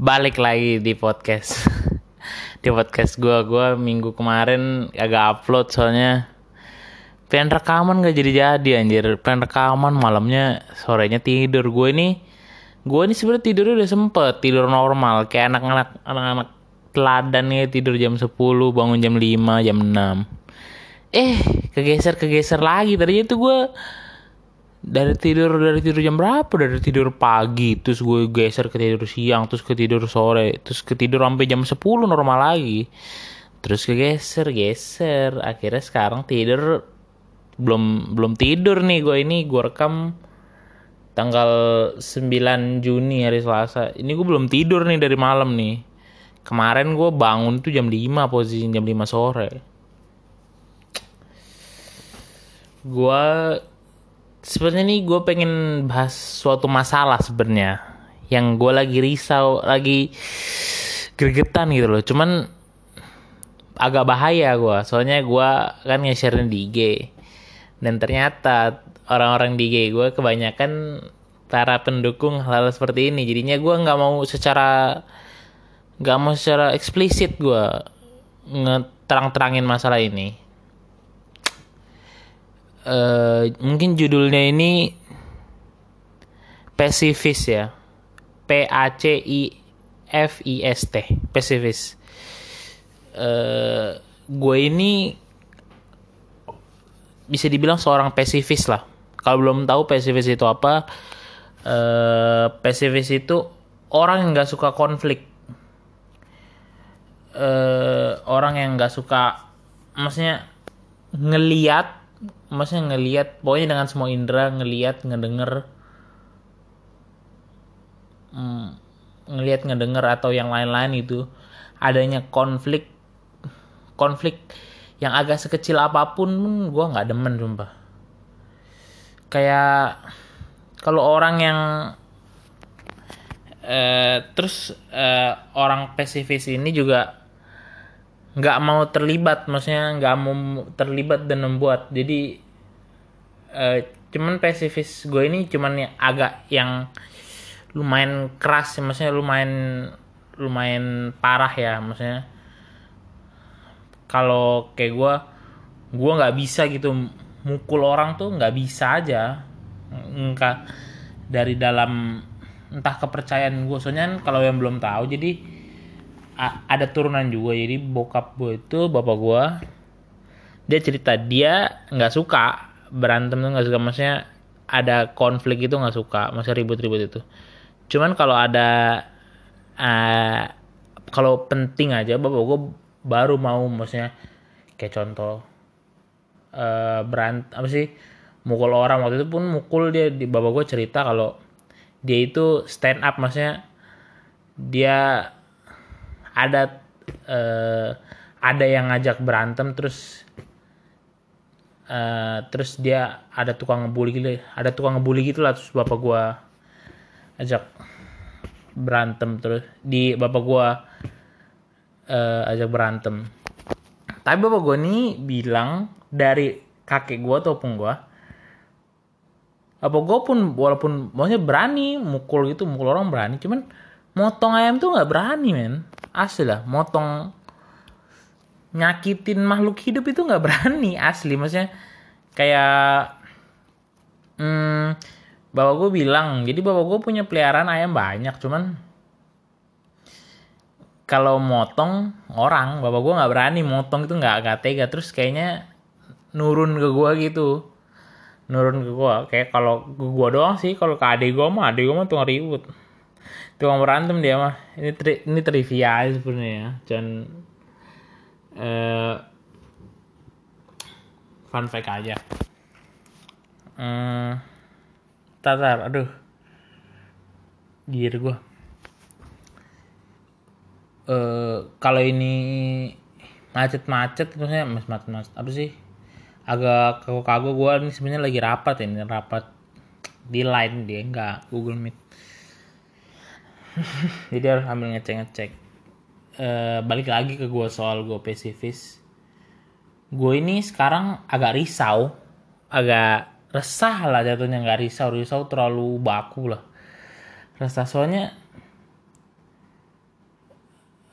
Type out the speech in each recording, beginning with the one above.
balik lagi di podcast. Di podcast gue gue minggu kemarin agak upload soalnya. Pengen rekaman gak jadi jadi anjir. Pengen rekaman malamnya sorenya tidur. Gue ini gue ini sebenarnya tidurnya udah sempet. Tidur normal kayak anak-anak anak-anak teladan nih tidur jam 10 bangun jam 5 jam 6 eh kegeser kegeser lagi. Tadinya tuh gue dari tidur dari tidur jam berapa? Dari tidur pagi terus gue geser ke tidur siang terus ke tidur sore terus ke tidur sampai jam 10 normal lagi. Terus kegeser geser. Akhirnya sekarang tidur belum belum tidur nih gue ini. Gue rekam tanggal 9 Juni hari Selasa. Ini gue belum tidur nih dari malam nih. Kemarin gue bangun tuh jam 5 posisi jam 5 sore. Gue sebenarnya nih gue pengen bahas suatu masalah sebenarnya yang gue lagi risau lagi gregetan gitu loh. Cuman agak bahaya gue soalnya gue kan nge-share di IG dan ternyata orang-orang di IG gue kebanyakan para pendukung hal-hal seperti ini. Jadinya gue nggak mau secara nggak mau secara eksplisit gue ngeterang-terangin masalah ini uh, mungkin judulnya ini pacifist ya. P A C I F I S T. Pacifist. Uh, gue ini bisa dibilang seorang pacifist lah. Kalau belum tahu pacifist itu apa uh, pacifist itu orang yang nggak suka konflik. Uh, orang yang nggak suka maksudnya ngeliat maksudnya ngelihat pokoknya dengan semua indera ngelihat ngedenger. Hmm, ngelihat ngedenger atau yang lain-lain itu adanya konflik konflik yang agak sekecil apa pun gue nggak demen sumpah. Kayak kalau orang yang eh, terus eh, orang pasifis ini juga nggak mau terlibat maksudnya nggak mau terlibat dan membuat. Jadi uh, cuman pasifis gue ini cuman yang agak yang lumayan keras maksudnya lumayan lumayan parah ya maksudnya. Kalau kayak gue gue nggak bisa gitu mukul orang tuh nggak bisa aja. Enggak dari dalam entah kepercayaan gue. Soalnya kalau yang belum tahu jadi ada turunan juga. Jadi bokap gue itu bapak gue dia cerita dia nggak suka berantem tuh nggak suka. Maksudnya ada konflik itu nggak suka masa ribut-ribut itu. Cuman kalau ada uh, kalau penting aja bapak gue baru mau maksudnya kayak contoh uh, berant apa sih mukul orang. Waktu itu pun mukul dia di bapak gue cerita kalau dia itu stand up. Maksudnya dia ada uh, ada yang ngajak berantem terus uh, terus dia ada tukang ngebully gitu ada tukang ngebully gitu lah terus bapak gua ajak berantem terus di bapak gua uh, ajak berantem. Tapi bapak gua nih bilang dari kakek gua ataupun gua apa gue pun walaupun maksudnya berani mukul gitu mukul orang berani cuman motong ayam tuh nggak berani men asli lah motong nyakitin makhluk hidup itu nggak berani asli. Maksudnya kayak hmm, bapak gue bilang jadi bapak gue punya peliharaan ayam banyak cuman kalau motong orang bapak gue nggak berani motong itu nggak agak tega. Terus kayaknya nurun ke gue gitu. Nurun ke gue kayak kalau gue doang sih kalau ke adik gue mah adik gue mah tuh ribut tukang berantem dia mah. Ini tri, ini trivia sebenarnya ya. Dan uh, fun fact aja. Hmm, tatar aduh. Gear gue uh, kalau ini macet-macet maksudnya mas macet-macet apa sih? Agak kagok-kagok gue ini sebenarnya lagi rapat ini rapat di line dia enggak Google Meet jadi harus ambil ngecek ngecek e, balik lagi ke gue soal gue pacifist gue ini sekarang agak risau. Agak resah lah jatuhnya nggak risau. Risau terlalu baku lah. Resah soalnya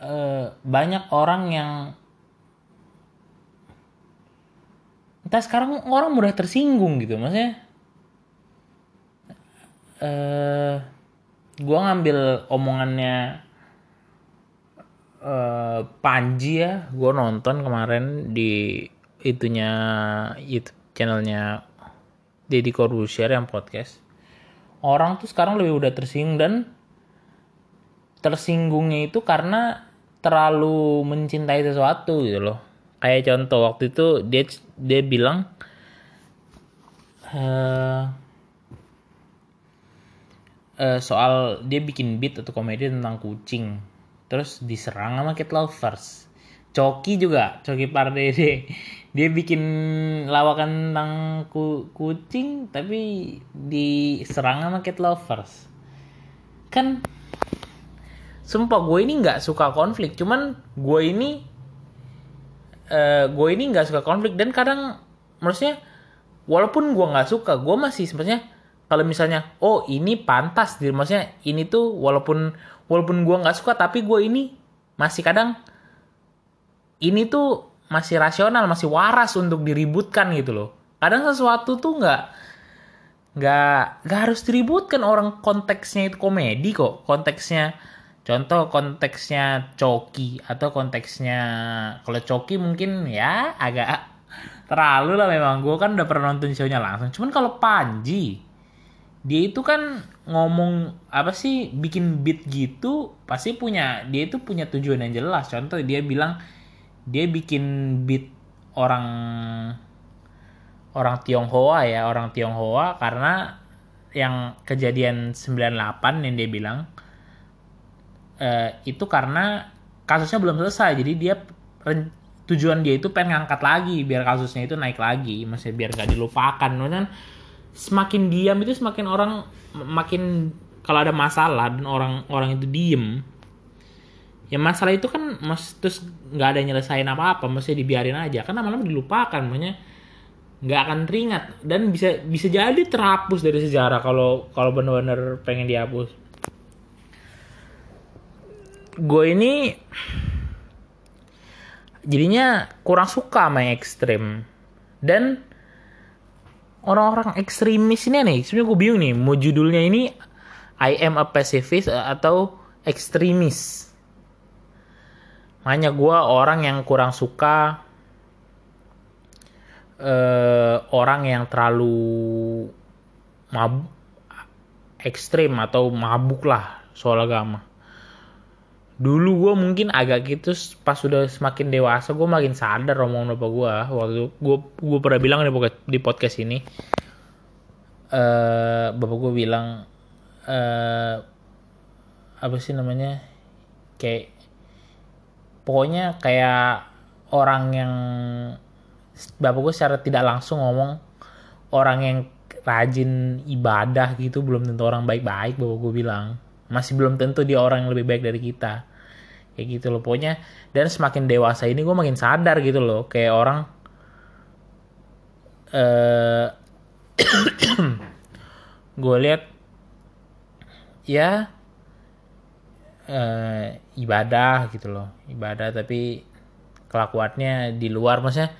eh, banyak orang yang entah sekarang orang mudah tersinggung gitu maksudnya. Eh gua ngambil omongannya eh Panji ya. Gua nonton kemarin di itunya YouTube channelnya Deddy Corbuzier yang podcast. Orang tuh sekarang lebih udah tersinggung dan tersinggungnya itu karena terlalu mencintai sesuatu gitu loh. Kayak contoh waktu itu dia dia bilang eh eh, soal dia bikin beat atau komedi tentang kucing. Terus diserang sama cat lovers. Coki juga Coki Pardede dia bikin lawakan tentang ku- kucing tapi diserang sama cat lovers. Kan sumpah gue ini nggak suka konflik. Cuman gue ini eh gue ini nggak suka konflik. Dan kadang maksudnya walaupun gue nggak suka gue masih sebenarnya kalau misalnya oh ini pantas gitu maksudnya ini tuh walaupun walaupun gue nggak suka tapi gue ini masih kadang ini tuh masih rasional masih waras untuk diributkan gitu loh. Kadang sesuatu tuh nggak nggak nggak harus diributkan. Orang konteksnya itu komedi kok. Konteksnya contoh konteksnya coki atau konteksnya kalau coki mungkin ya agak terlalu lah memang. Gue kan udah pernah nonton show-nya langsung. Cuman kalau Panji dia itu kan ngomong apa sih bikin beat gitu pasti punya dia itu punya tujuan yang jelas. Contoh dia bilang dia bikin beat orang orang Tionghoa ya orang Tionghoa karena yang kejadian 98 yang dia bilang eh, itu karena kasusnya belum selesai. Jadi dia tujuan dia itu pengen ngangkat lagi biar kasusnya itu naik lagi. Maksudnya biar gak dilupakan Maksudnya semakin diam itu semakin orang makin kalau ada masalah dan orang orang itu diem ya masalah itu kan mas terus nggak ada nyelesain apa apa mesti dibiarin aja. Kan lama-lama dilupakan makanya nggak akan teringat. Dan bisa bisa jadi terhapus dari sejarah kalau kalau benar-benar pengen dihapus. Gue ini jadinya kurang suka sama yang ekstrim. Dan orang-orang ekstremis ini nih. Sebenarnya gue bingung nih mau judulnya ini I am a pacifist atau ekstremis? Makanya gue orang yang kurang suka eh, orang yang terlalu mabuk ekstrim atau mabuk lah soal agama dulu gue mungkin agak gitu pas sudah semakin dewasa gue makin sadar omongan bapak gue waktu gue gue pernah bilang di podcast, di podcast ini eh bapak gue bilang eh apa sih namanya kayak pokoknya kayak orang yang bapak gue secara tidak langsung ngomong orang yang rajin ibadah gitu belum tentu orang baik-baik bapak gue bilang masih belum tentu dia orang yang lebih baik dari kita. Kayak gitu loh. Pokoknya dan semakin dewasa ini gue makin sadar gitu loh. Kayak orang eh gue lihat ya eh, ibadah gitu loh. Ibadah tapi kelakuannya di luar. Maksudnya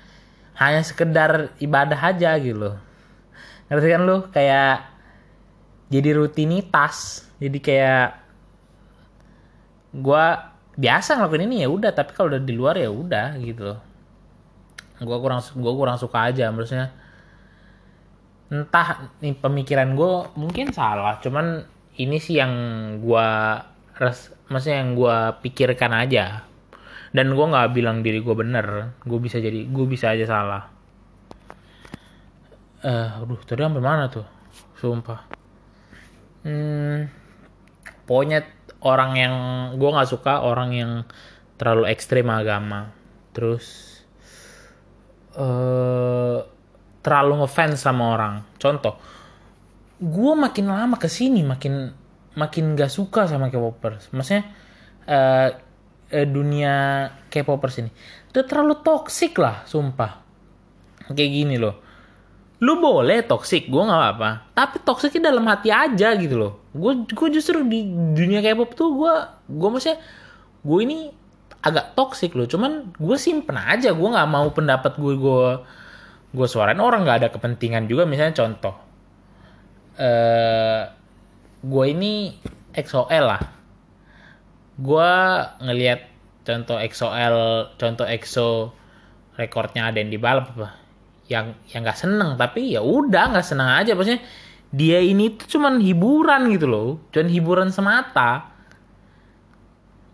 hanya sekedar ibadah aja gitu loh. Ngerti kan lu? Kayak jadi rutinitas. Jadi kayak gua biasa ngelakuin ini ya udah. Tapi kalau udah di luar ya udah gitu loh. Gua kurang gua kurang suka aja. Maksudnya entah nih pemikiran gue mungkin salah. Cuman ini sih yang gua res maksudnya yang gua pikirkan aja. Dan gua nggak bilang diri gue bener. Gue bisa jadi gue bisa aja salah. Eh aduh tadi sampai mana tuh? Sumpah hmm, pokoknya orang yang gue nggak suka orang yang terlalu ekstrem agama. Terus eh terlalu ngefans sama orang. Contoh gue makin lama ke sini makin makin gak suka sama K-popers. Maksudnya eh, dunia K-popers ini. Udah terlalu toksik lah sumpah. Kayak gini loh lu boleh toksik gue nggak apa tapi toksiknya dalam hati aja gitu loh. Gue gue justru di dunia K-pop tuh gue gue maksudnya gue ini agak toksik loh. Cuman gue simpen aja gue nggak mau pendapat gue gue gue suarain. Orang nggak ada kepentingan juga misalnya contoh. Eh gue ini XOL lah. Gue ngelihat contoh XOL contoh EXO rekornya ada yang di balap apa yang yang nggak seneng tapi ya udah nggak seneng aja. Maksudnya dia ini tuh cuman hiburan gitu loh cuman hiburan semata.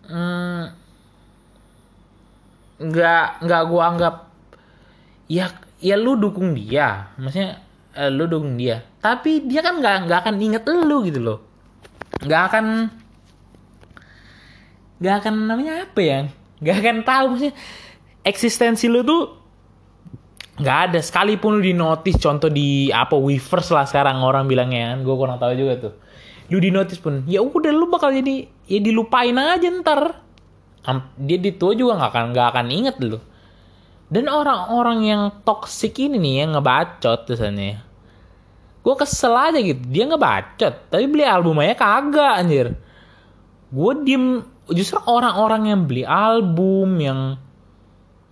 Hmm, nggak nggak gua anggap ya ya lu dukung dia. Maksudnya eh, lu dukung dia. Tapi dia kan nggak nggak akan inget lu gitu loh. Nggak akan nggak akan namanya apa ya? Nggak akan tahu maksudnya eksistensi lu tuh nggak ada. Sekalipun lu di notice contoh di apa Weavers lah sekarang orang bilangnya kan. Gue kurang tahu juga tuh. Lu di notice pun ya udah lu bakal jadi ya dilupain aja ntar. Dia di tua juga nggak akan nggak akan inget lu. Dan orang-orang yang toxic ini nih yang ngebacot misalnya gue kesel aja gitu. Dia ngebacot tapi beli album aja kagak anjir. Gue diem. Justru orang-orang yang beli album yang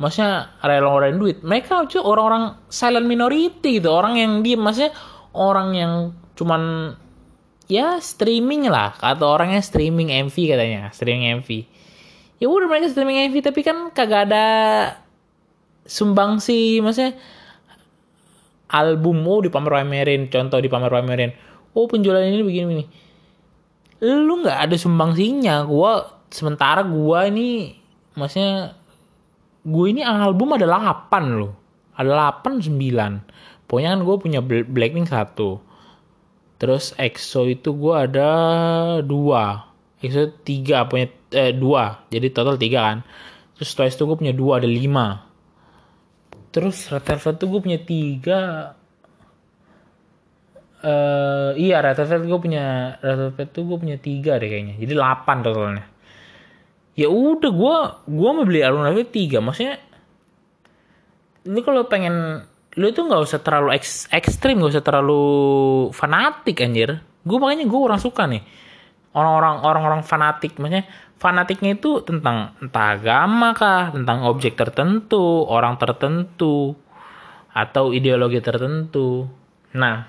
maksudnya rela ngeluarin duit. Mereka tuh orang-orang silent minority gitu. Orang yang diem. Maksudnya orang yang cuman ya streaming lah. Kata orangnya streaming MV katanya. Streaming MV ya udah mereka streaming MV tapi kan kagak ada sumbang sih maksudnya album. Oh dipamer-pamerin contoh dipamer-pamerin oh penjualan ini begini begini. Lu nggak ada sumbangsinya gua sementara gua ini maksudnya gue ini album ada 8 loh. Ada 8 9 pokoknya kan gue punya Bl- Blackpink satu. Terus EXO itu gue ada dua. EXO tiga punya eh, dua. Jadi total tiga kan. Terus Twice itu gue punya dua ada lima. Terus Red Velvet tuh gue punya tiga. Eh iya Red Velvet gue punya Red Velvet tuh gue punya tiga deh kayaknya. Jadi 8 totalnya ya udah gue gue mau beli Red Velvet tiga maksudnya ini kalau pengen lu itu nggak usah terlalu eks, ekstrim nggak usah terlalu fanatik anjir. Gue makanya gue orang suka nih. Orang-orang orang-orang fanatik maksudnya fanatiknya itu tentang entah agama kah tentang objek tertentu orang tertentu atau ideologi tertentu. Nah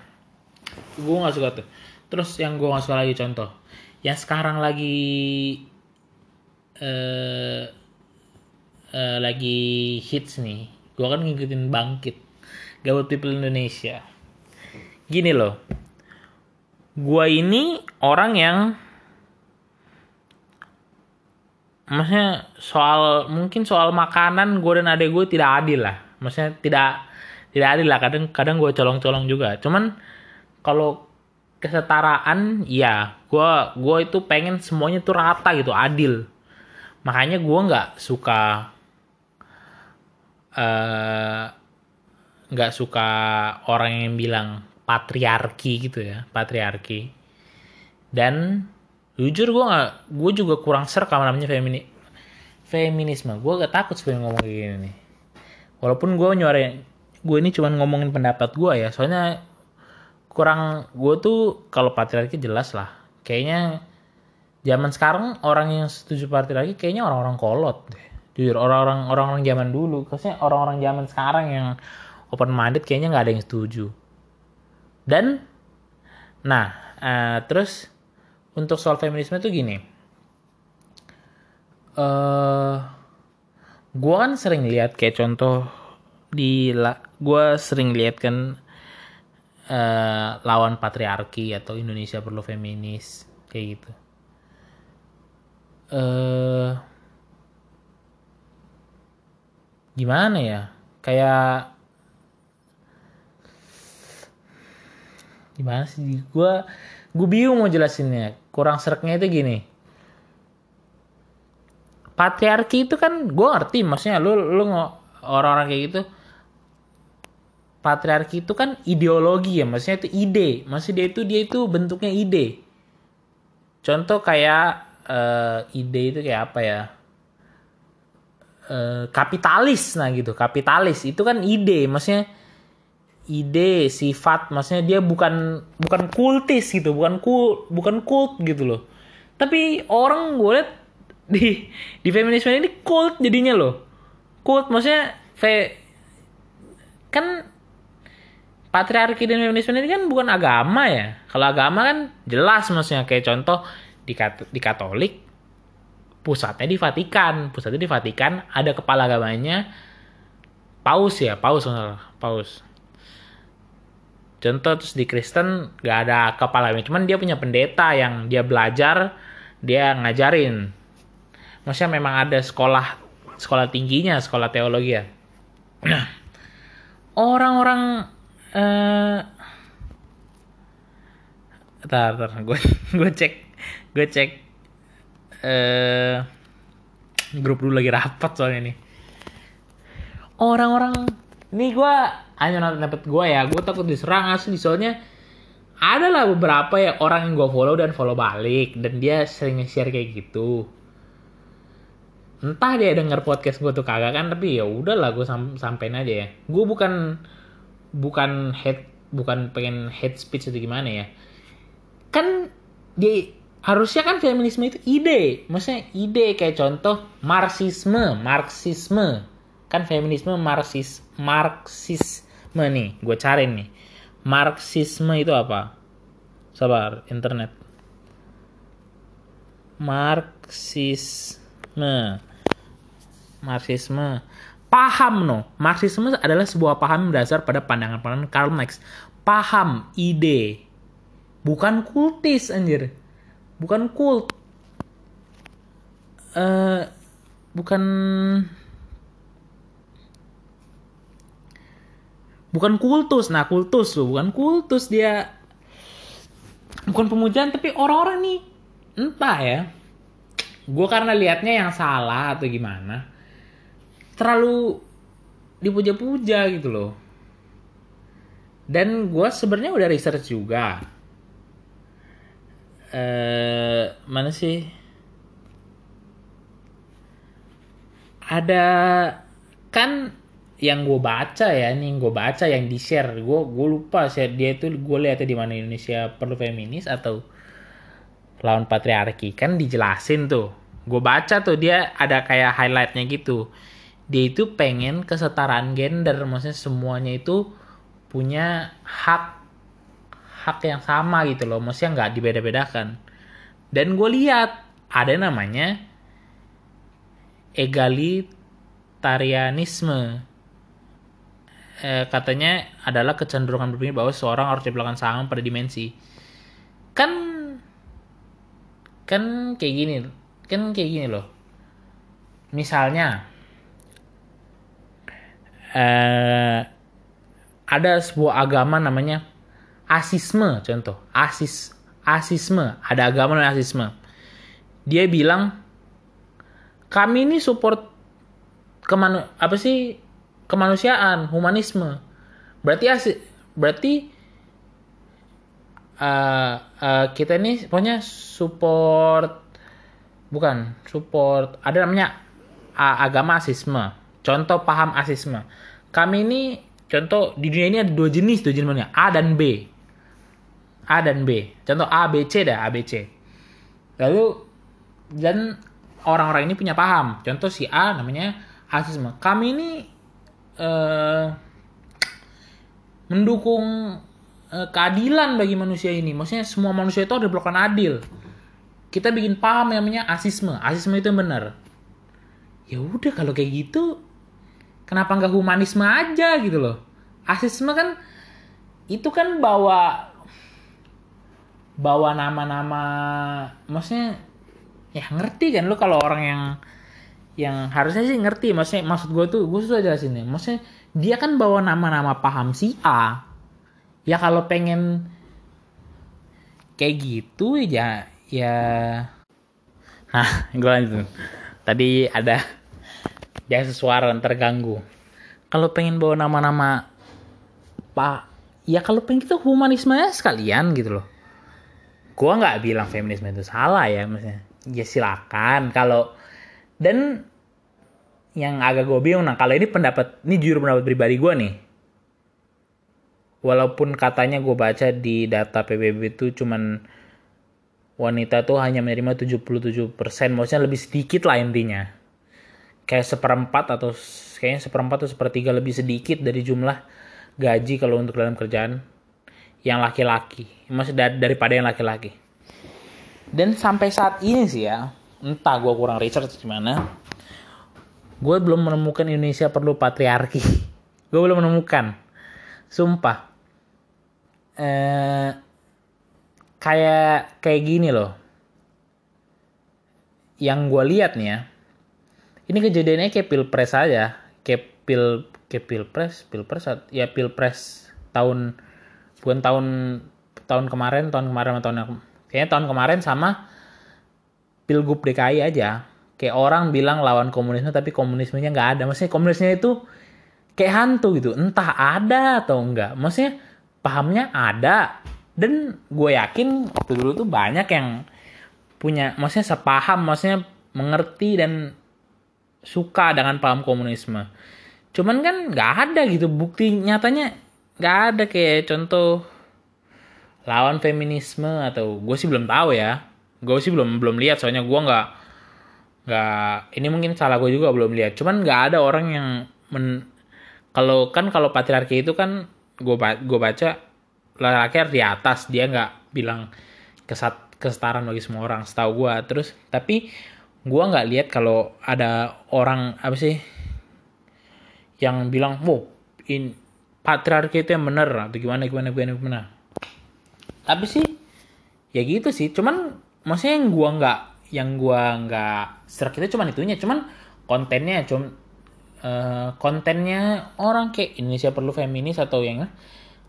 gue nggak suka tuh. Terus yang gue nggak suka lagi contoh. Yang sekarang lagi eh eh, lagi hits nih. Gue kan ngikutin bangkit gawat people Indonesia. Gini loh. Gue ini orang yang maksudnya soal mungkin soal makanan gue dan adek gue tidak adil lah. Maksudnya tidak tidak adil lah. Kadang kadang gue colong-colong juga. Cuman kalau kesetaraan ya gue gue itu pengen semuanya tuh rata gitu adil makanya gue nggak suka eh, nggak suka orang yang bilang patriarki gitu ya patriarki. Dan jujur gue nggak gue juga kurang ser sama namanya femini feminisme. Gue gak takut sebenarnya ngomong kayak gini nih. Walaupun gue nyuarain gue ini cuma ngomongin pendapat gue ya. Soalnya kurang gue tuh kalau patriarki jelas lah. Kayaknya zaman sekarang orang yang setuju patriarki kayaknya orang-orang kolot deh. Jujur orang-orang orang-orang zaman dulu maksudnya orang-orang zaman sekarang yang open minded kayaknya nggak ada yang setuju. Dan nah eh, terus untuk soal feminisme tuh gini. Eh gue kan sering lihat kayak contoh di gue sering lihat kan eh, lawan patriarki atau Indonesia perlu feminis kayak gitu eh gimana ya? Kayak gimana sih? Gue gue bingung mau jelasinnya. Kurang sereknya itu gini. Patriarki itu kan gue ngerti maksudnya lu lu ngo- orang-orang kayak gitu. Patriarki itu kan ideologi ya maksudnya itu ide. Maksudnya dia itu dia itu bentuknya ide. Contoh kayak eh, ide itu kayak apa ya? Eh, kapitalis nah gitu kapitalis. Itu kan ide maksudnya ide sifat maksudnya dia bukan bukan kultis gitu bukan kul bukan kult gitu loh. Tapi orang gue liat di di feminisme ini cult jadinya loh. Cult maksudnya fe kan patriarki dan feminisme ini kan bukan agama ya. Kalau agama kan jelas maksudnya. Kayak contoh di, kat, di Katolik pusatnya di Vatikan. Pusatnya di Vatikan ada kepala agamanya paus ya paus paus. Contoh terus di Kristen gak ada kepala cuman dia punya pendeta yang dia belajar dia ngajarin. Maksudnya memang ada sekolah sekolah tingginya sekolah teologi ya. Orang-orang eh tar tar gue gue cek gue cek eh grup dulu lagi rapat soalnya nih. Orang-orang ini gue hanya dapet gue ya gue takut diserang asli soalnya ada lah beberapa ya orang yang gue follow dan follow balik dan dia sering share kayak gitu. Entah dia denger podcast gue tuh kagak kan tapi ya udahlah gue sam sampein aja ya. Gue bukan bukan head bukan pengen head speech atau gimana ya. Kan dia harusnya kan feminisme itu ide. Maksudnya ide kayak contoh marxisme marxisme. Kan feminisme marxis marxisme nih gue cari nih. Marxisme itu apa? Sabar internet. Marxisme. Marxisme. Paham no. Marxisme adalah sebuah paham dasar pada pandangan-pandangan Karl Marx. Paham ide. Bukan kultis anjir bukan kult uh, bukan bukan kultus. Nah kultus tuh bukan kultus dia. Bukan pemujaan tapi orang-orang nih entah ya. Gue karena liatnya yang salah atau gimana terlalu dipuja-puja gitu loh. Dan gue sebenarnya udah research juga eh mana sih? Ada kan yang gue baca ya nih gue baca yang di share gue gue lupa share dia itu gue lihatnya di mana Indonesia perlu feminis atau lawan patriarki. Kan dijelasin tuh. Gue baca tuh dia ada kayak highlightnya gitu. Dia itu pengen kesetaraan gender. Maksudnya semuanya itu punya hak hak yang sama gitu loh maksudnya nggak dibeda-bedakan dan gue lihat ada namanya egalitarianisme eh, katanya adalah kecenderungan berpikir bahwa seorang harus di belakang sama pada dimensi. Kan kan kayak gini, kan kayak gini loh. Misalnya eh, ada sebuah agama namanya asisme contoh asis asisme ada agama namanya asisme dia bilang kami ini support ke mana apa sih kemanusiaan, humanisme. Berarti asik, berarti uh, uh, kita ini pokoknya support bukan support ada namanya uh, agama asisme. Contoh paham asisme. Kami ini contoh di dunia ini ada dua jenis dua jenis A dan B. A dan B. Contoh A B C dah A B C. Lalu dan orang-orang ini punya paham. Contoh si A namanya asisme. Kami ini uh, mendukung uh, keadilan bagi manusia ini. Maksudnya semua manusia itu harus diperlakukan adil. Kita bikin paham yang namanya asisme. Asisme itu benar. Ya udah kalau kayak gitu, kenapa nggak humanisme aja gitu loh? Asisme kan itu kan bawa bawa nama-nama maksudnya ya ngerti kan lo kalau orang yang yang harusnya sih ngerti. Maksudnya maksud gue tuh gue sudah jelasin nih. Maksudnya dia kan bawa nama-nama paham si A. Ya kalau pengen kayak gitu ya ya. Nah gue lanjut tadi ada jasa suara terganggu. Kalau pengen bawa nama-nama pak ya kalau pengen itu humanisme sekalian gitu loh gue nggak bilang feminisme itu salah ya maksudnya. Ya silakan. Kalau dan yang agak gue bingung nah kalau ini pendapat ini jujur pendapat pribadi gue nih. Walaupun katanya gue baca di data PBB itu cuman wanita tuh hanya menerima 77%, maksudnya lebih sedikit lah intinya. Kayak seperempat atau kayaknya seperempat atau sepertiga lebih sedikit dari jumlah gaji kalau untuk dalam kerjaan yang laki-laki, maksudnya daripada yang laki-laki. Dan sampai saat ini sih ya, entah gue kurang research gimana, gue belum menemukan Indonesia perlu patriarki. gue belum menemukan, sumpah. Eh, kayak kayak gini loh. Yang gue lihat nih ya, ini kejadiannya kayak pilpres aja, kayak pil kayak pilpres, pilpres ya pilpres tahun bukan tahun tahun kemarin, tahun kemarin atau tahun Kayaknya tahun kemarin sama Pilgub DKI aja. Kayak orang bilang lawan komunisme tapi komunismenya nggak ada. Maksudnya komunisnya itu kayak hantu gitu. Entah ada atau enggak. Maksudnya pahamnya ada. Dan gue yakin waktu dulu tuh banyak yang punya, maksudnya sepaham, maksudnya mengerti dan suka dengan paham komunisme. Cuman kan nggak ada gitu bukti nyatanya nggak ada kayak contoh lawan feminisme atau gue sih belum tahu ya. Gue sih belum belum lihat soalnya gue nggak nggak ini mungkin salah gue juga belum lihat. Cuman nggak ada orang yang men kalau kan kalau patriarki itu kan gue gue baca laki-laki di atas dia nggak bilang kesat kesetaraan bagi semua orang setahu gue terus tapi gue nggak lihat kalau ada orang apa sih yang bilang wow in patriarki itu yang benar atau gimana gimana gimana gimana? Tapi sih ya gitu sih. Cuman maksudnya yang gua nggak yang gua nggak serak itu cuman itunya. Cuman kontennya cuma uh, eh, kontennya orang kayak Indonesia perlu feminis atau yang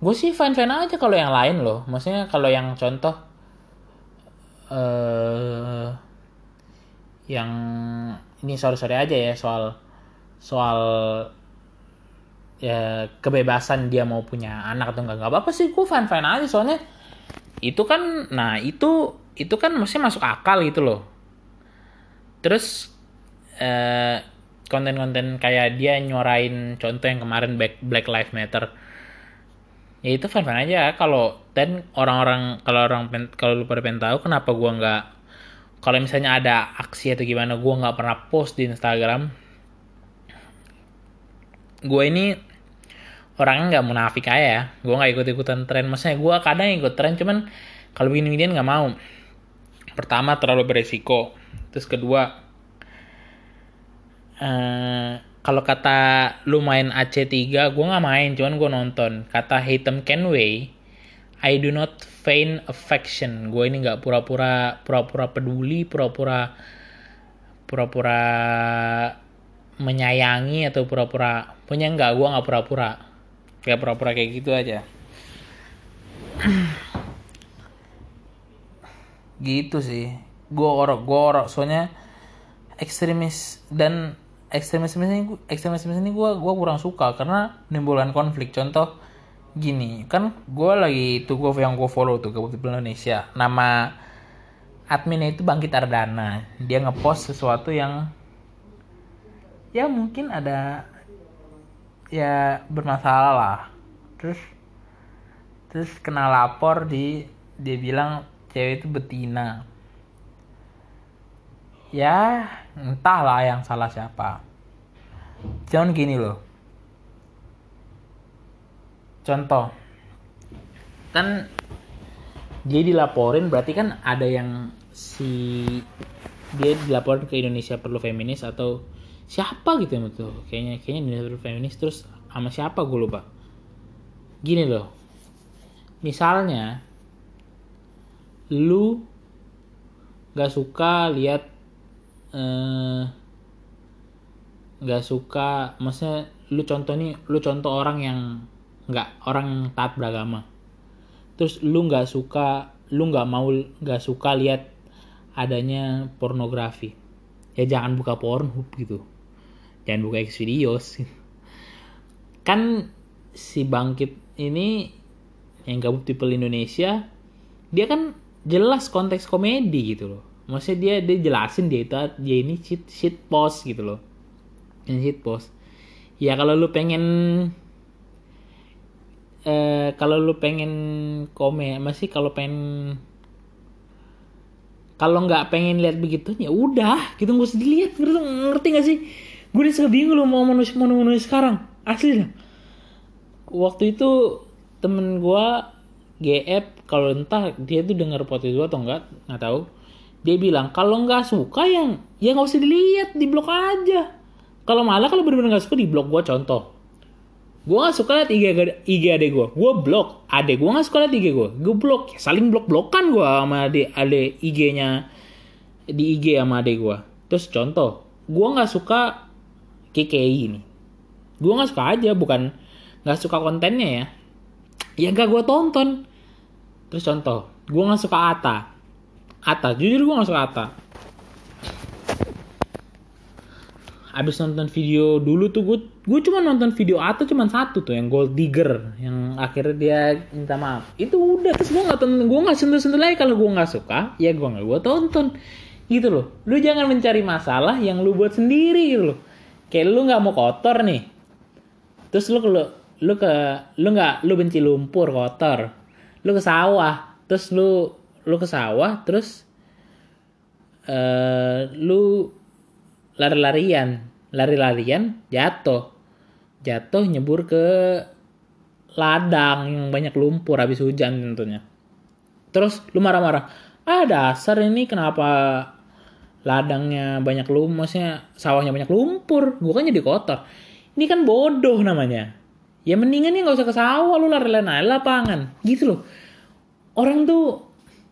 gue sih fine fine aja kalau yang lain loh. Maksudnya kalau yang contoh uh, yang ini sorry sorry aja ya soal soal ya kebebasan dia mau punya anak atau enggak nggak apa apa sih gue fine fine aja. Soalnya itu kan nah itu itu kan mesti masuk akal gitu loh. Terus eh, konten-konten kayak dia nyuarain contoh yang kemarin Black, Black Lives Matter. Ya itu fan fan aja. Kalau dan orang-orang kalau orang kalau lu pada pengen tahu kenapa gua nggak kalau misalnya ada aksi atau gimana gua nggak pernah post di Instagram gue ini orangnya nggak munafik aja ya. Gue nggak ikut ikutan tren. Maksudnya gue kadang ikut tren cuman kalau begini beginian nggak mau. Pertama terlalu beresiko. Terus kedua uh, kalau kata lu main AC3 gue nggak main cuman gue nonton. Kata Haytham Kenway I do not feign affection. Gue ini nggak pura-pura pura-pura peduli pura-pura pura-pura menyayangi atau pura-pura punya nggak gue nggak pura-pura. Kayak pura-pura kayak gitu aja. Gitu sih. Gue orok gue orok. Soalnya ekstremis dan ekstremis ini ekstremis ini gue gue kurang suka karena menimbulkan konflik. Contoh gini kan gue lagi itu gue yang gue follow tuh ke Indonesia. Nama adminnya itu Bangkit Ardana. Dia ngepost sesuatu yang ya mungkin ada ya bermasalah lah. Terus terus kena lapor di dia bilang cewek itu betina. Ya entahlah yang salah siapa. Jangan gini loh. Contoh. Kan dia dilaporin berarti kan ada yang si dia dilaporin ke Indonesia perlu feminis atau siapa gitu yang betul? Kayaknya kayaknya Indonesia feminis terus sama siapa gue lupa. Gini loh. Misalnya lu gak suka lihat eh, gak suka maksudnya lu contoh nih lu contoh orang yang nggak orang yang taat beragama. Terus lu nggak suka lu nggak mau nggak suka lihat adanya pornografi. Ya jangan buka pornhub gitu jangan buka X videos. Kan si bangkit ini yang gabut people Indonesia dia kan jelas konteks komedi gitu loh. Maksudnya dia dia jelasin dia itu dia ini shit shit post gitu loh. Ini shit post. Ya kalau lu pengen eh kalau lu pengen komen masih kalau pengen kalau nggak pengen lihat begitu ya udah. Gitu nggak usah dilihat ngerti, ngerti gak sih gue suka bingung loh mau mau manusia sekarang asli dah waktu itu temen gue GF kalau entah dia tuh denger podcast gue atau enggak nggak tahu. Dia bilang kalau nggak suka yang ya nggak usah dilihat di blog aja. Kalau malah kalau bener-bener nggak suka di blog gue contoh. Gue gak suka liat IG, IG adek gue gue blok adek gue gak suka liat IG gue gue blok saling blok blokan gue sama adek adek IG-nya di IG sama adek gue terus contoh gue gak suka KKI ini. Gue gak suka aja bukan gak suka kontennya ya. Ya gak gue tonton. Terus contoh gue gak suka Ata Ata jujur gue gak suka Ata abis nonton video dulu tuh gue gue cuma nonton video atau cuma satu tuh yang gold digger yang akhirnya dia minta maaf. Itu udah terus gue nggak tonton gue nggak sentuh sentuh lagi. Kalau gue nggak suka ya gue nggak gue tonton. Gitu loh. Lu jangan mencari masalah yang lu buat sendiri gitu loh kayak lu nggak mau kotor nih. Terus lu lu lu ke lu nggak lu benci lumpur kotor. Lu ke sawah terus lu lu ke sawah terus uh, lu lari-larian. Lari-larian jatuh. Jatuh nyebur ke ladang yang banyak lumpur habis hujan tentunya. Terus lu marah-marah ah dasar ini kenapa ladangnya banyak lumpur sawahnya banyak lumpur. Bukannya di kotor. Ini kan bodoh namanya. Ya mendingan ya nggak usah ke sawah lu lari-lari lapangan gitu loh. Orang tuh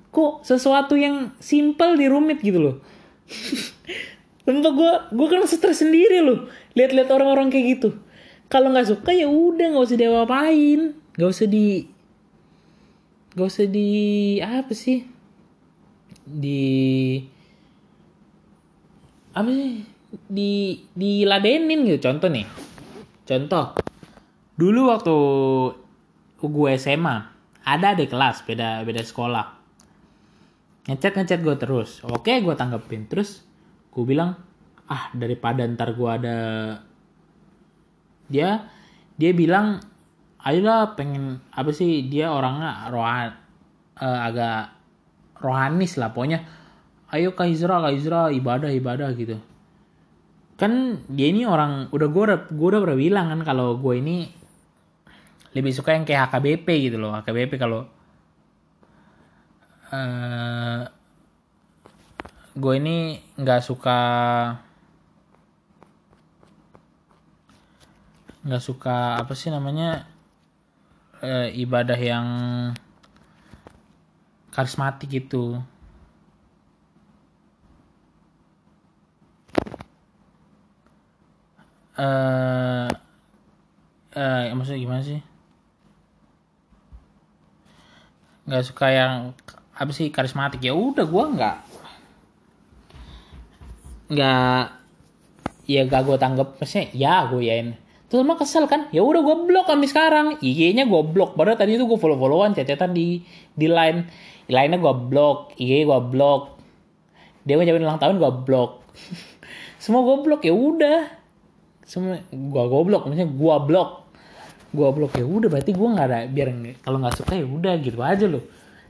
kok sesuatu yang simple dirumit gitu loh. Sumpah gue gue kan stres sendiri loh. Lihat-lihat orang-orang kayak gitu. Kalau nggak suka ya udah nggak usah diapa-apain, nggak usah di nggak usah di apa sih? Di apa sih? Di diladenin gitu contoh nih. Contoh. Dulu waktu gue SMA ada di kelas beda beda sekolah. Ngechat ngechat gue terus. Oke gue tanggepin. Terus gue bilang ah daripada ntar gue ada dia dia bilang ayolah pengen apa sih? Dia orangnya rohan uh, agak rohanis lah pokoknya ayo kak Izra kak Izra ibadah ibadah gitu. Kan dia ini orang udah gue udah gue udah pernah bilang kan kalau gue ini lebih suka yang kayak HKBP gitu loh HKBP kalau uh, gue ini nggak suka nggak suka apa sih namanya e, ibadah yang karismatik gitu eh uh, maksudnya gimana sih? Nggak suka yang apa sih karismatik? Ya udah gue nggak nggak ya gak gue tanggap maksudnya ya gue yain. Terus mah kesel kan? Ya udah gue blok kami sekarang. IG-nya gue blok. Padahal tadi itu gue follow followan cecetan di di line. Line-nya gue blok IG gue blok. Dia ngucapin ulang tahun gue blok. Semua gue blok. Ya udah semua gue gue blok maksudnya gue blok. Gue blok ya udah berarti gue nggak ada biar kalau nggak suka ya udah gitu aja loh.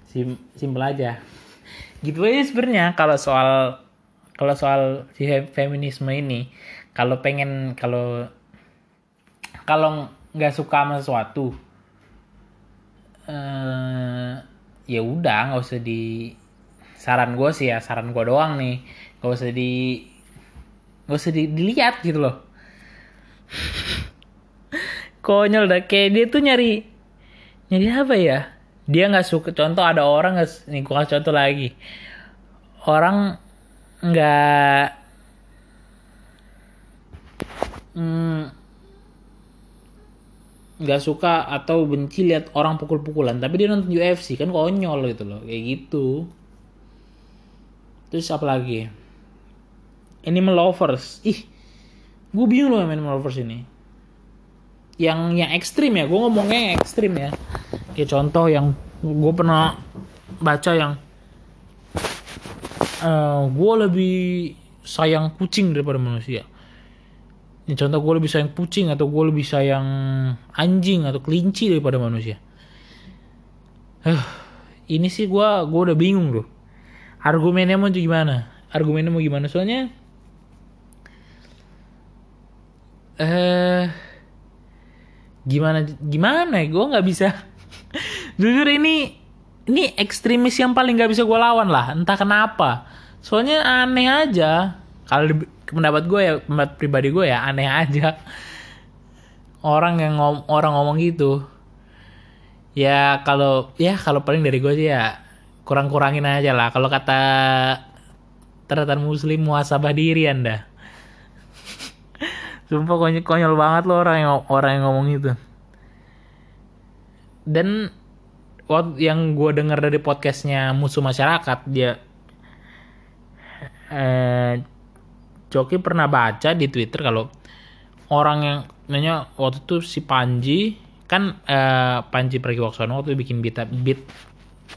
Sim, simpel aja. Gitu aja sebenarnya kalau soal kalau soal si feminisme ini. Kalau pengen kalau kalau nggak suka sama sesuatu eh ya udah nggak usah di saran gue sih ya saran gue doang nih. Nggak usah di nggak usah di, dilihat gitu loh konyol dah. Kayak dia tuh nyari nyari apa ya? Dia nggak suka contoh ada orang nih gue kasih contoh lagi. Orang nggak hmm, nggak hmm, suka atau benci lihat orang pukul-pukulan. Tapi dia nonton UFC kan konyol gitu loh. Kayak gitu. Terus apa lagi? Animal Lovers. Ih gue bingung loh Animal Lovers ini. Yang yang ekstrim ya gue ngomongnya yang ekstrim ya. Kayak contoh yang gue pernah baca yang uh, eh, gue lebih sayang kucing daripada manusia. Ini contoh gue lebih sayang kucing atau gue lebih sayang anjing atau kelinci daripada manusia. Uh, ini sih gue gue udah bingung loh argumennya mau gimana? Argumennya mau gimana? Soalnya eh gimana gimana gue nggak bisa. Jujur ini ini ekstremis yang paling nggak bisa gue lawan lah. Entah kenapa. Soalnya aneh aja. Kalau pendapat gue ya pendapat pribadi gue ya aneh aja. Orang yang ngom orang ngomong gitu. Ya kalau ya kalau paling dari gue sih ya kurang kurangin aja lah. Kalau kata teratan muslim muasabah diri anda sumpah konyol, konyol banget loh orang yang orang yang ngomong itu dan waktu yang gue dengar dari podcastnya musuh masyarakat dia eh, Coki pernah baca di Twitter kalau orang yang nanya waktu itu si Panji kan eh, Panji Pragiwaksono waktu bikin beat, beat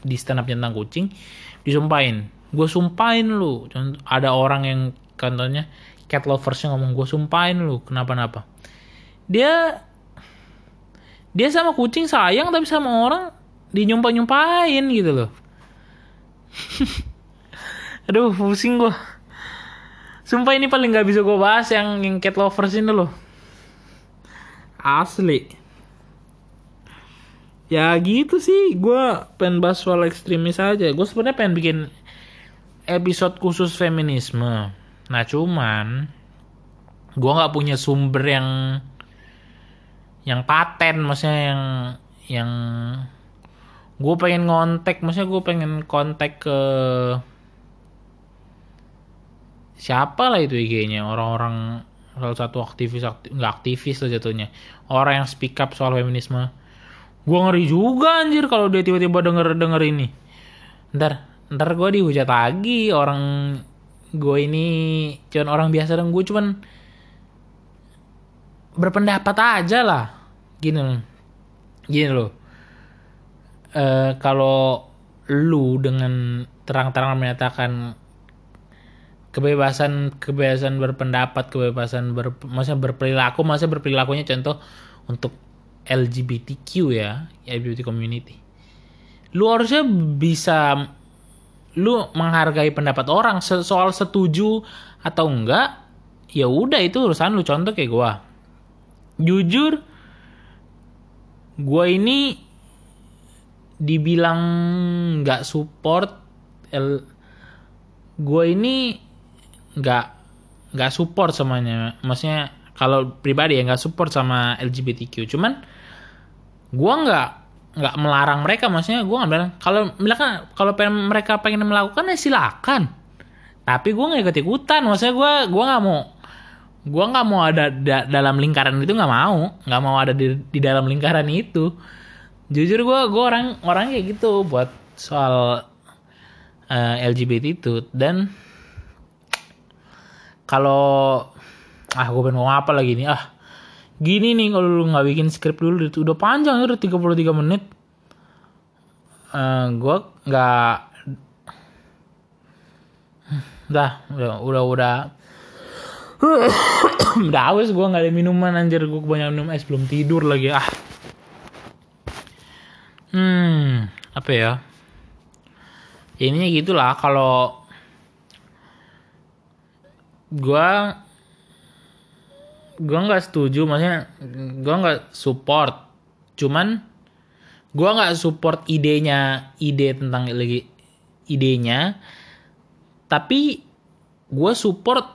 di stand up tentang kucing disumpahin. Gue sumpahin lu. Ada orang yang contohnya cat loversnya ngomong gue sumpahin lu kenapa-napa. Dia dia sama kucing sayang tapi sama orang dinyumpah nyumpahin gitu loh. Aduh pusing gue sumpah ini paling nggak bisa gue bahas yang yang cat lovers ini loh. Asli. Ya gitu sih gue pengen bahas soal ekstremis aja. Gue sebenarnya pengen bikin episode khusus feminisme nah cuman gue nggak punya sumber yang yang paten maksudnya yang yang gue pengen ngontek maksudnya gue pengen kontak ke siapa lah itu IG-nya orang-orang salah satu aktivis nggak aktivis lah jatuhnya orang yang speak up soal feminisme. Gue ngeri juga anjir kalau dia tiba-tiba denger denger ini. Ntar ntar gue dihujat lagi orang gue ini cuman orang biasa dan gue cuman berpendapat aja lah. Gini loh. Gini loh. E, kalau lu dengan terang-terang menyatakan kebebasan kebebasan berpendapat kebebasan ber maksudnya berperilaku maksudnya berperilakunya contoh untuk LGBTQ ya LGBT community. Lu harusnya bisa lu menghargai pendapat orang soal setuju atau enggak ya udah itu urusan lu. Contoh kayak gua. Jujur gua ini dibilang nggak support L gue ini nggak nggak support semuanya. Maksudnya kalau pribadi ya nggak support sama LGBTQ cuman gue nggak nggak melarang mereka maksudnya gue nggak bilang kalau mereka kalau pengen mereka pengen melakukan ya silakan. Tapi gue nggak ikut ikutan maksudnya gue gue nggak mau gue nggak mau ada da, dalam lingkaran itu nggak mau nggak mau ada di, di dalam lingkaran itu. Jujur gue gue orang orang kayak gitu buat soal uh, eh, LGBT itu. Dan kalau ah gue pengen ngomong apa lagi nih? Ah gini nih kalau lu nggak bikin skrip dulu itu udah panjang udah 33 menit. Uh, eh, gue nggak dah udah udah udah. Udah awes gue nggak ada minuman anjir. Gue kebanyakan minum es belum tidur lagi. Ah. Hmm apa ya? Ininya gitulah kalau gue gue nggak setuju maksudnya gue nggak support. Cuman gue nggak support idenya ide tentang lagi idenya. Tapi gue support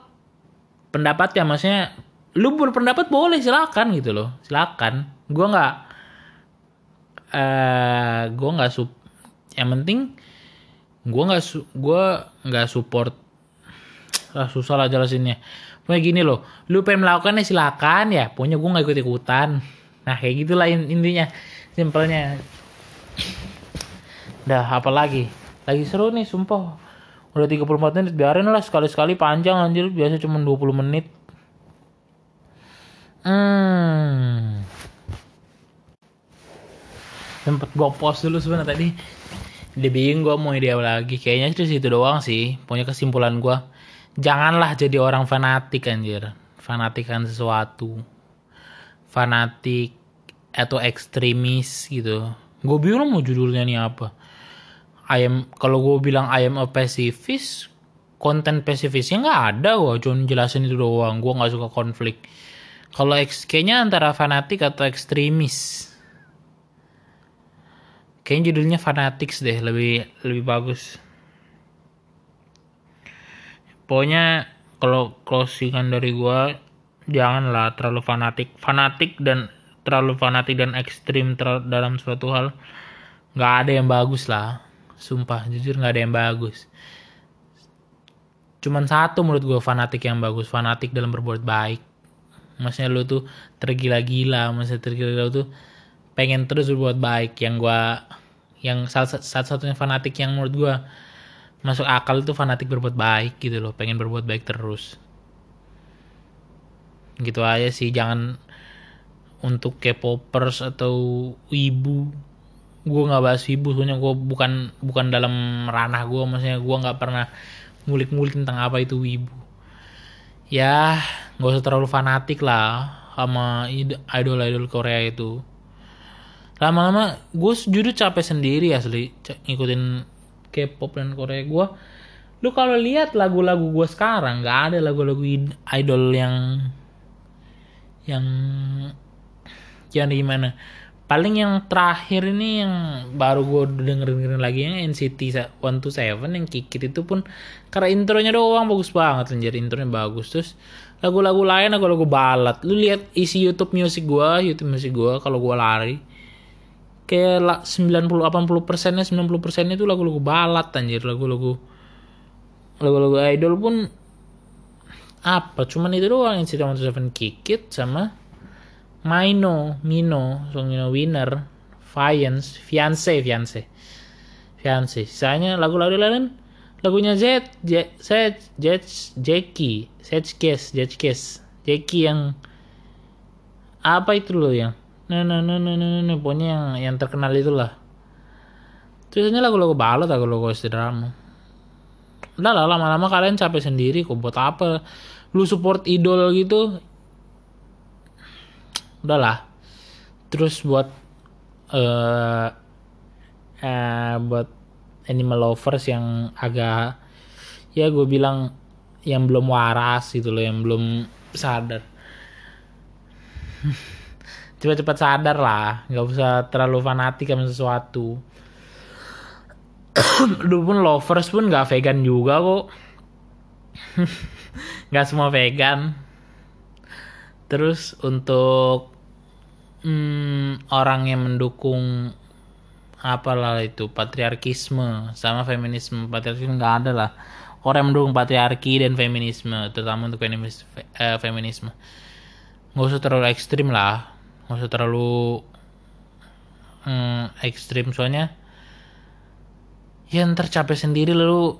pendapatnya maksudnya lu berpendapat boleh silakan gitu loh. Silakan. Gue nggak uh, eh, gue nggak sup yang penting gue nggak su gue nggak support. Ah, susah lah jelasinnya pokoknya gini loh lu pengen melakukannya silakan ya pokoknya gue nggak ikut ikutan nah kayak gitulah intinya simpelnya. Dah apa lagi lagi seru nih sumpah. Udah 34 menit biarin lah sekali-sekali panjang anjir biasa cuma 20 menit. Hmm. Sempet gue post dulu sebenarnya tadi. Dia bingung gue mau ide lagi. Kayaknya itu situ doang sih pokoknya kesimpulan gue janganlah jadi orang fanatik anjir. Fanatikan sesuatu. Fanatik atau ekstremis gitu. Gue bingung mau judulnya nih apa. I am kalau gue bilang I am a pacifist konten pacifistnya nggak ada gue cuma jelasin itu doang. Gue nggak suka konflik. Kalau kayaknya antara fanatik atau ekstremis. Kayaknya judulnya fanatics deh lebih lebih bagus pokoknya kalau closingan dari gue janganlah terlalu fanatik. Fanatik dan terlalu fanatik dan ekstrim ter- dalam suatu hal nggak ada yang bagus lah. Sumpah jujur nggak ada yang bagus. Cuman satu menurut gue fanatik yang bagus. Fanatik dalam berbuat baik. Maksudnya lu tuh tergila-gila maksudnya tergila-gila tuh pengen terus berbuat baik. Yang gue yang salah satu-satunya fanatik yang menurut gue masuk akal itu fanatik berbuat baik gitu loh pengen berbuat baik terus. Gitu aja sih jangan untuk K-popers atau ibu. Gue nggak bahas ibu soalnya gue bukan bukan dalam ranah gue maksudnya gue nggak pernah ngulik-ngulik tentang apa itu wibu ya nggak usah terlalu fanatik lah sama idol-idol Korea itu. Lama-lama gue jujur capek sendiri asli ngikutin K-pop dan Korea gue lu kalau lihat lagu-lagu gue sekarang nggak ada lagu-lagu idol yang yang yang gimana paling yang terakhir ini yang baru gue dengerin dengerin lagi yang NCT 127 yang Kikit itu pun karena intronya doang bagus banget anjir intronya bagus. Terus lagu-lagu lain lagu-lagu balad. Lu lihat isi YouTube music gue YouTube music gue kalau gue lari kayak 90 80 persennya 90 persennya itu lagu-lagu balad anjir lagu-lagu lagu-lagu idol pun apa cuman itu doang NCT 127 Kikit sama Mino, Mino, Song Mino Winner, Fiance, Fiance, Fiance, Fiance. Sisanya lagu-lagu lain lagunya Z, Z, Z, Z, Jackie, Zkes, Zkes, Jackie yang apa itu loh yang nah nah nah nah nah, nah pokoknya yang yang terkenal itulah. Terusnya lagu-lagu balot lagu-lagu drama udah lah lama-lama kalian capek sendiri kok buat apa? Lu support idol gitu? Udahlah terus buat uh, uh, buat animal lovers yang agak ya gue bilang yang belum waras gitu loh yang belum sadar cepat-cepat sadar lah. Nggak usah terlalu fanatik sama sesuatu. Lu pun lovers pun nggak vegan juga kok. Nggak semua vegan. Terus untuk hmm, orang yang mendukung apalah itu patriarkisme sama feminisme. Patriarkisme nggak ada lah. Orang yang mendukung patriarki dan feminisme terutama untuk feminisme, eh, feminisme. Nggak usah terlalu ekstrim lah nggak usah terlalu hmm, ekstrim. Soalnya ya ntar capek sendiri. Lalu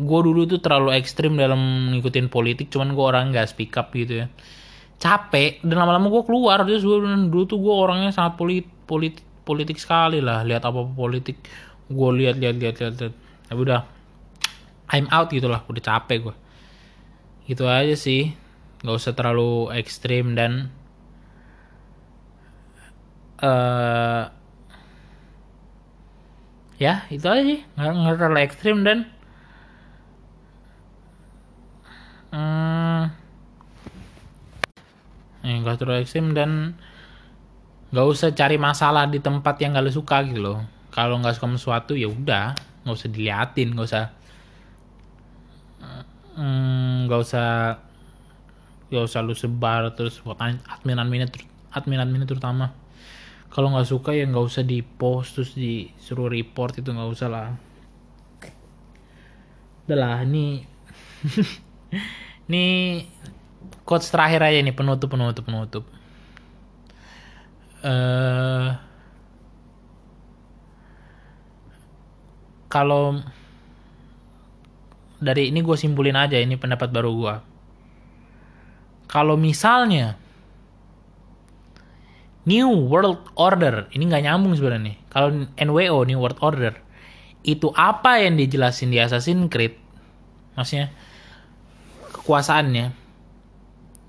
gue dulu tuh terlalu ekstrim dalam ngikutin politik. Cuman gue orang nggak speak up gitu ya. Capek. Dan lama-lama gue keluar. Terus gue dulu tuh gue orangnya sangat polit politik politik sekali lah. Lihat apa apa politik. Gue lihat lihat lihat lihat, lihat. ya udah. I'm out gitu lah. Udah capek gue gitu aja sih. Nggak usah terlalu ekstrim dan uh, ya itu aja sih. Nggak, nggak terlalu ekstrim dan. Hmm, nggak terlalu ekstrim dan. Nggak usah cari masalah di tempat yang gak lu suka gitu loh. Kalau nggak suka sesuatu ya udah. Nggak usah diliatin nggak usah nggak hmm, usah nggak usah lu sebar terus buat admin admin admin admin terutama kalau nggak suka ya nggak usah di post terus disuruh report itu nggak usah lah. Udah lah ini ini quotes terakhir aja nih penutup penutup penutup. Uh, kalau dari ini gue simpulin aja ini pendapat baru gue kalau misalnya New World Order. Ini nggak nyambung sebenarnya kalau NWO New World Order itu apa yang dijelasin di Assassin's Creed? Maksudnya kekuasaannya.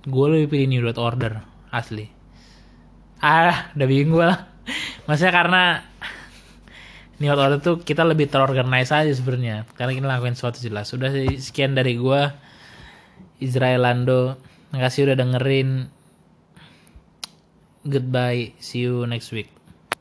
Gue lebih pilih New World Order asli. Ah udah bingung gue lah. Maksudnya karena New World Order tuh kita lebih terorganize aja sebenarnya. Karena kita lakuin sesuatu jelas. Sudah sekian dari gua. Israel Lando. Makasih udah dengerin. Goodbye. See you next week.